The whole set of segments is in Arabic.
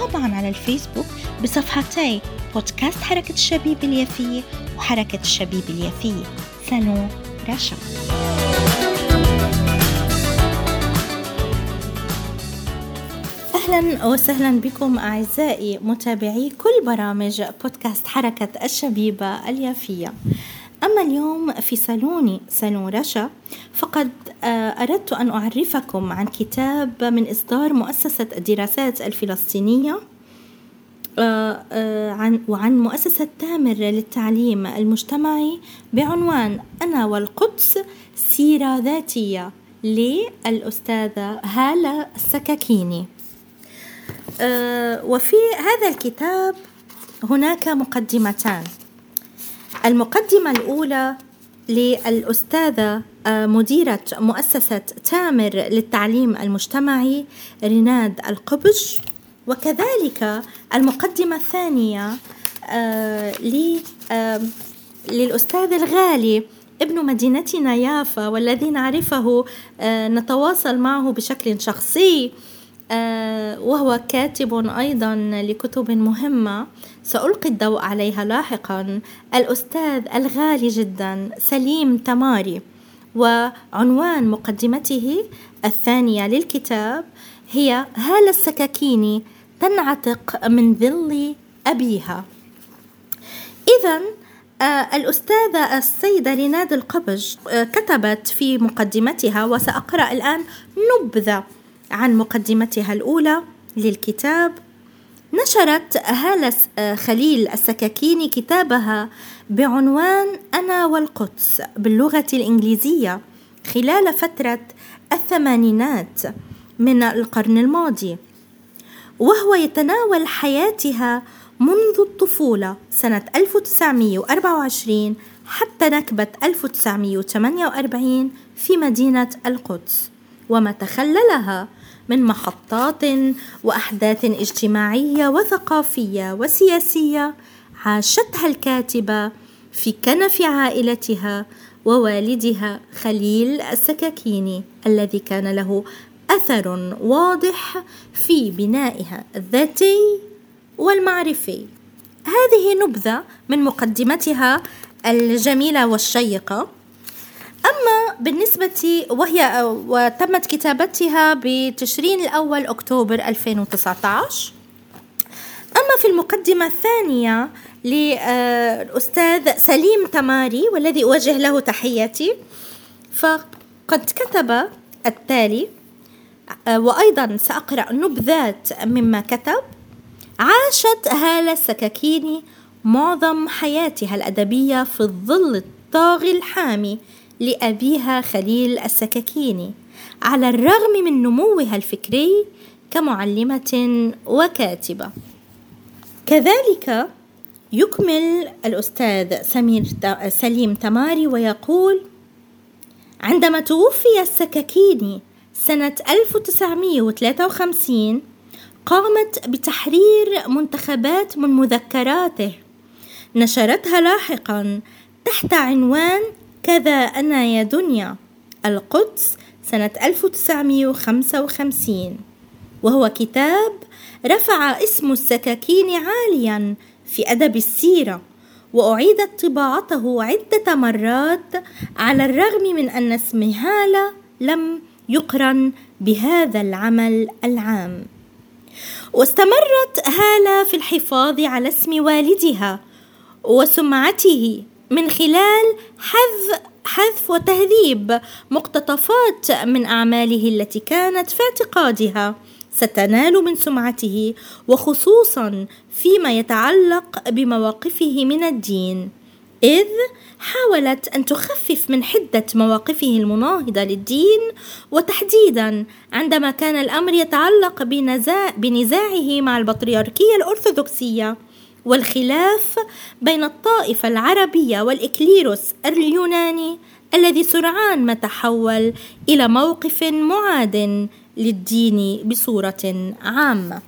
وطبعا على الفيسبوك بصفحتي بودكاست حركة الشبيب اليافية وحركة الشبيب اليافية. سالون رشا. أهلا وسهلا بكم أعزائي متابعي كل برامج بودكاست حركة الشبيبة اليافية. أما اليوم في صالوني صالون رشا فقد آه، أردت أن أعرفكم عن كتاب من إصدار مؤسسة الدراسات الفلسطينية آه، آه، عن وعن مؤسسة تامر للتعليم المجتمعي بعنوان أنا والقدس سيرة ذاتية للأستاذة هالة السكاكيني. وفي هذا الكتاب هناك مقدمتان. المقدمة الأولى للأستاذة آه، مديرة مؤسسة تامر للتعليم المجتمعي ريناد القبش. وكذلك المقدمة الثانية آه، آه، للأستاذ الغالي ابن مدينتنا يافا والذي نعرفه نتواصل معه بشكل شخصي. وهو كاتب أيضا لكتب مهمة. سألقي الضوء عليها لاحقا. الأستاذ الغالي جدا سليم تماري. وعنوان مقدمته الثانية للكتاب هي هالة السكاكيني تنعتق من ظل أبيها؟ إذا آه الأستاذة السيدة ريناد القبج آه كتبت في مقدمتها وسأقرأ الآن نبذة عن مقدمتها الأولى للكتاب. نشرت هالة خليل السكاكيني كتابها بعنوان أنا والقدس باللغة الإنجليزية خلال فترة الثمانينات من القرن الماضي. وهو يتناول حياتها منذ الطفولة سنة 1924 حتى نكبة 1948 في مدينة القدس. وما تخللها من محطات وأحداث اجتماعية وثقافية وسياسية عاشتها الكاتبه في كنف عائلتها ووالدها خليل السكاكيني الذي كان له أثر واضح في بنائها الذاتي والمعرفي. هذه نبذة من مقدمتها الجميلة والشيقة. أما بالنسبة وهي وتمت كتابتها بتشرين الأول أكتوبر 2019 أما في المقدمة الثانية للأستاذ سليم تماري والذي أوجه له تحياتي فقد كتب التالي وأيضا سأقرأ نبذات مما كتب عاشت هالة السكاكيني معظم حياتها الأدبية في الظل الطاغي الحامي لأبيها خليل السكاكيني على الرغم من نموها الفكري كمعلمة وكاتبة. كذلك يكمل الأستاذ سمير سليم تماري ويقول عندما توفي السكاكيني سنة 1953 قامت بتحرير منتخبات من مذكراته نشرتها لاحقا تحت عنوان كذا أنا يا دنيا. القدس سنة 1955 وهو كتاب رفع اسم السكاكين عاليا في أدب السيرة وأعيدت طباعته عدة مرات على الرغم من أن اسم هالة لم يقرن بهذا العمل العام. واستمرت هالة في الحفاظ على اسم والدها وسمعته من خلال حذف حذف وتهذيب مقتطفات من أعماله التي كانت في اعتقادها. ستنال من سمعته وخصوصا فيما يتعلق بمواقفه من الدين. إذ حاولت أن تخفف من حدة مواقفه المناهضة للدين وتحديدا عندما كان الأمر يتعلق بنزاع بنزاعه مع البطريركية الأرثوذكسية. والخلاف بين الطائفة العربية والإكليروس اليوناني الذي سرعان ما تحول إلى موقف معاد للدين بصورة عامة.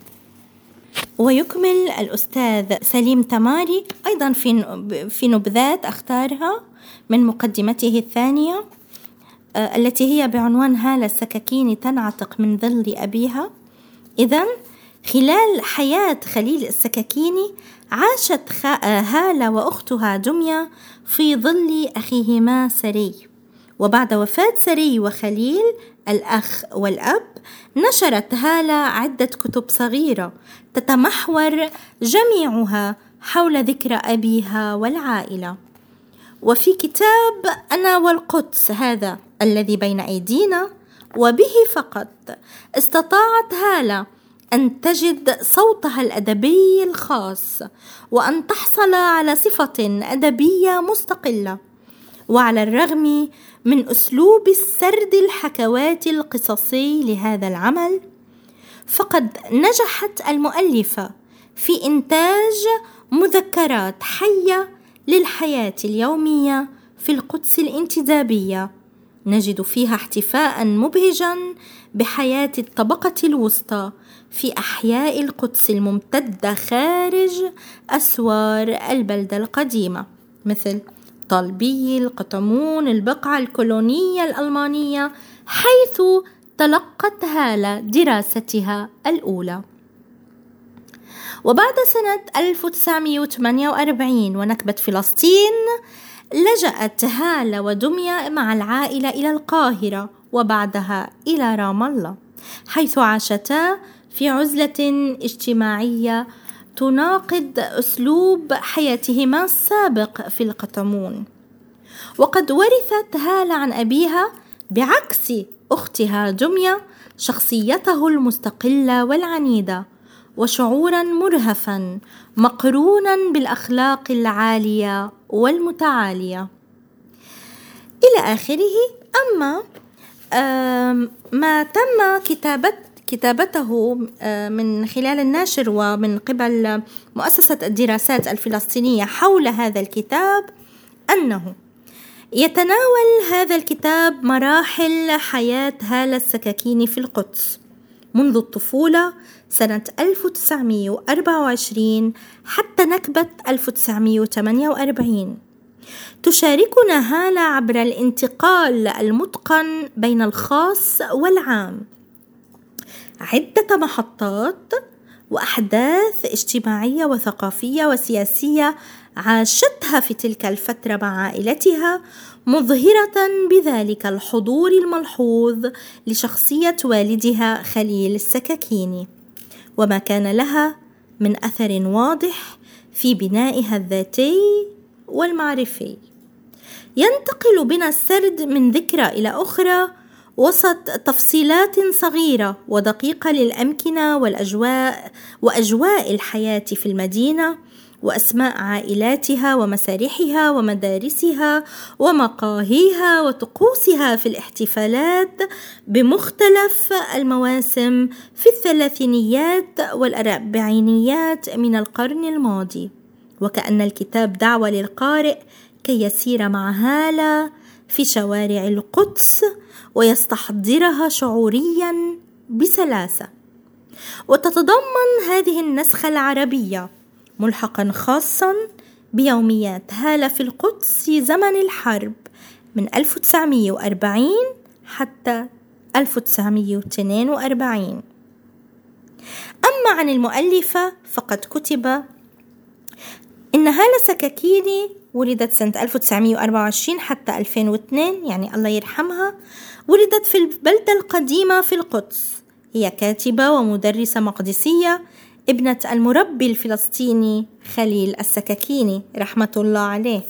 ويكمل الأستاذ سليم تماري أيضا في نبذات أختارها من مقدمته الثانية آه، التي هي بعنوان هالة السكاكين تنعتق من ظل أبيها. إذا خلال حياة خليل السكاكيني عاشت هالة وأختها دمية في ظل أخيهما سري. وبعد وفاة سري وخليل الأخ والأب نشرت هالة عدة كتب صغيرة تتمحور جميعها حول ذكرى أبيها والعائلة. وفي كتاب أنا والقدس هذا الذي بين أيدينا وبه فقط استطاعت هالة أن تجد صوتها الأدبي الخاص وأن تحصل على صفة أدبية مستقلة وعلى الرغم من أسلوب السرد الحكوات القصصي لهذا العمل فقد نجحت المؤلفة في إنتاج مذكرات حية للحياة اليومية في القدس الانتدابية. نجد فيها احتفاء مبهجا بحياة الطبقة الوسطى في أحياء القدس الممتدة خارج أسوار البلدة القديمة مثل طالبي القطمون البقعة الكولونية الألمانية حيث تلقت هالة دراستها الأولى. وبعد سنة 1948 ونكبة فلسطين لجأت هالة ودمية مع العائلة إلى القاهرة وبعدها إلى رام الله حيث عاشتا في عزلة اجتماعية تناقض أسلوب حياتهما السابق في القطمون وقد ورثت هالة عن أبيها بعكس أختها دمية شخصيته المستقلة والعنيدة. وشعورا مرهفا مقرونا بالأخلاق العالية والمتعالية. إلى آخره أما ما تم كتابة كتابته من خلال الناشر ومن قبل مؤسسة الدراسات الفلسطينية حول هذا الكتاب أنه يتناول هذا الكتاب مراحل حياة هالة السكاكين في القدس منذ الطفولة سنة 1924 حتى نكبة 1948 تشاركنا هالة عبر الانتقال المتقن بين الخاص والعام. عدة محطات وأحداث اجتماعية وثقافية وسياسية عاشتها في تلك الفترة مع عائلتها مظهرة بذلك الحضور الملحوظ لشخصية والدها خليل السكاكيني. وما كان لها من أثر واضح في بنائها الذاتي والمعرفي. ينتقل بنا السرد من ذكرى إلى أخرى وسط تفصيلات صغيرة ودقيقة للأمكنة والأجواء وأجواء الحياة في المدينة وأسماء عائلاتها ومسارحها ومدارسها ومقاهيها وطقوسها في الاحتفالات بمختلف المواسم في الثلاثينيات والأربعينيات من القرن الماضي. وكأن الكتاب دعوة للقارئ كي يسير مع هالة في شوارع القدس ويستحضرها شعوريا بسلاسة. وتتضمن هذه النسخة العربية ملحقا خاصا بيوميات. هالة في القدس في زمن الحرب من 1940 حتى 1942 أما عن المؤلفة فقد كتب إن هالة سكاكيني ولدت سنة 1924 حتى 2002 يعني الله يرحمها ولدت في البلدة القديمة في القدس. هي كاتبة ومدرسة مقدسية ابنة المربي الفلسطيني خليل السكاكيني رحمة الله عليه.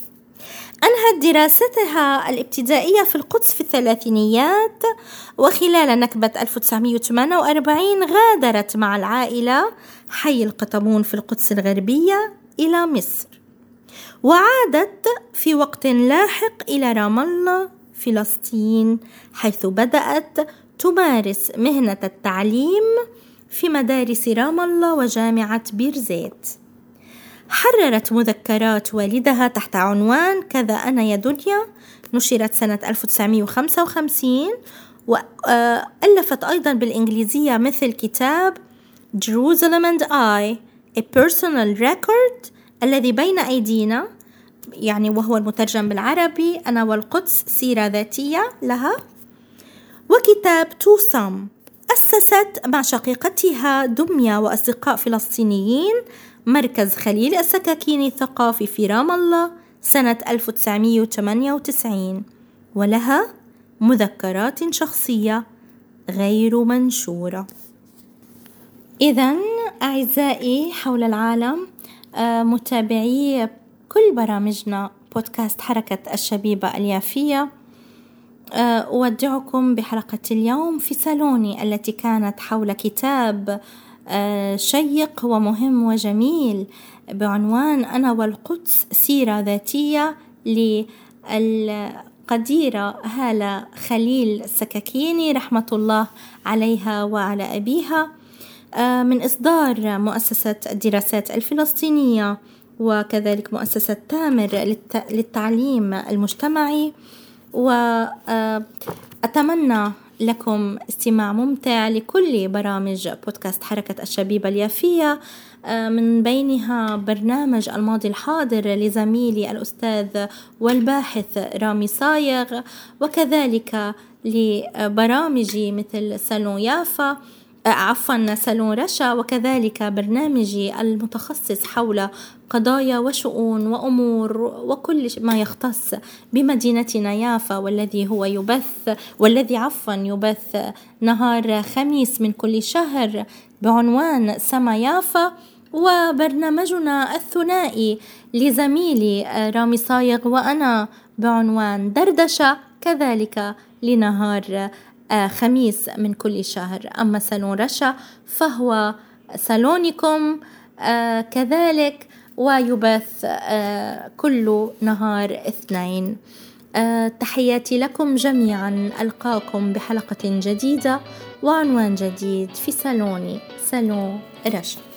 أنهت دراستها الابتدائية في القدس في الثلاثينيات وخلال نكبة 1948 غادرت مع العائلة حي القطمون في القدس الغربية إلى مصر. وعادت في وقت لاحق إلى رام الله فلسطين حيث بدأت تمارس مهنة التعليم في مدارس رام الله وجامعة بيرزيت. حررت مذكرات والدها تحت عنوان كذا أنا يا دنيا نشرت سنة 1955 وألفت أيضا بالإنجليزية مثل كتاب Jerusalem and I A Personal Record الذي بين أيدينا يعني وهو المترجم بالعربي أنا والقدس سيرة ذاتية لها وكتاب توسام أسست مع شقيقتها دمية وأصدقاء فلسطينيين. مركز خليل السكاكيني الثقافي في رام الله سنة 1998 ولها مذكرات شخصية غير منشورة. إذا أعزائي حول العالم آه، متابعي كل برامجنا بودكاست حركة الشبيبة اليافية. أودعكم بحلقة اليوم. في صالوني التي كانت حول كتاب آه، شيق ومهم وجميل بعنوان أنا والقدس سيرة ذاتية للقديرة هالة خليل السكاكيني رحمة الله عليها وعلى أبيها. آه، من إصدار مؤسسة الدراسات الفلسطينية وكذلك مؤسسة تامر للتعليم المجتمعي. وأتمنى لكم استماع ممتع لكل برامج بودكاست حركة الشبيبة اليافية آه، من بينها برنامج الماضي الحاضر لزميلي الأستاذ والباحث رامي صايغ وكذلك لبرامجي مثل سالون يافا. عفوا سالون رشا. وكذلك برنامجي المتخصص حول قضايا وشؤون وأمور وكل ما يختص بمدينتنا يافا والذي هو يبث والذي عفوا يبث نهار خميس من كل شهر بعنوان سما يافا. وبرنامجنا الثنائي لزميلي رامي صايغ وأنا بعنوان دردشة كذلك لنهار خميس من كل شهر. أما صالون رشا فهو صالونكم آه، كذلك ويبث آه، كل نهار اثنين. تحياتي لكم جميعا. ألقاكم بحلقة جديدة وعنوان جديد في صالوني صالون رشا.